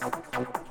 I'm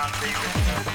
my baby.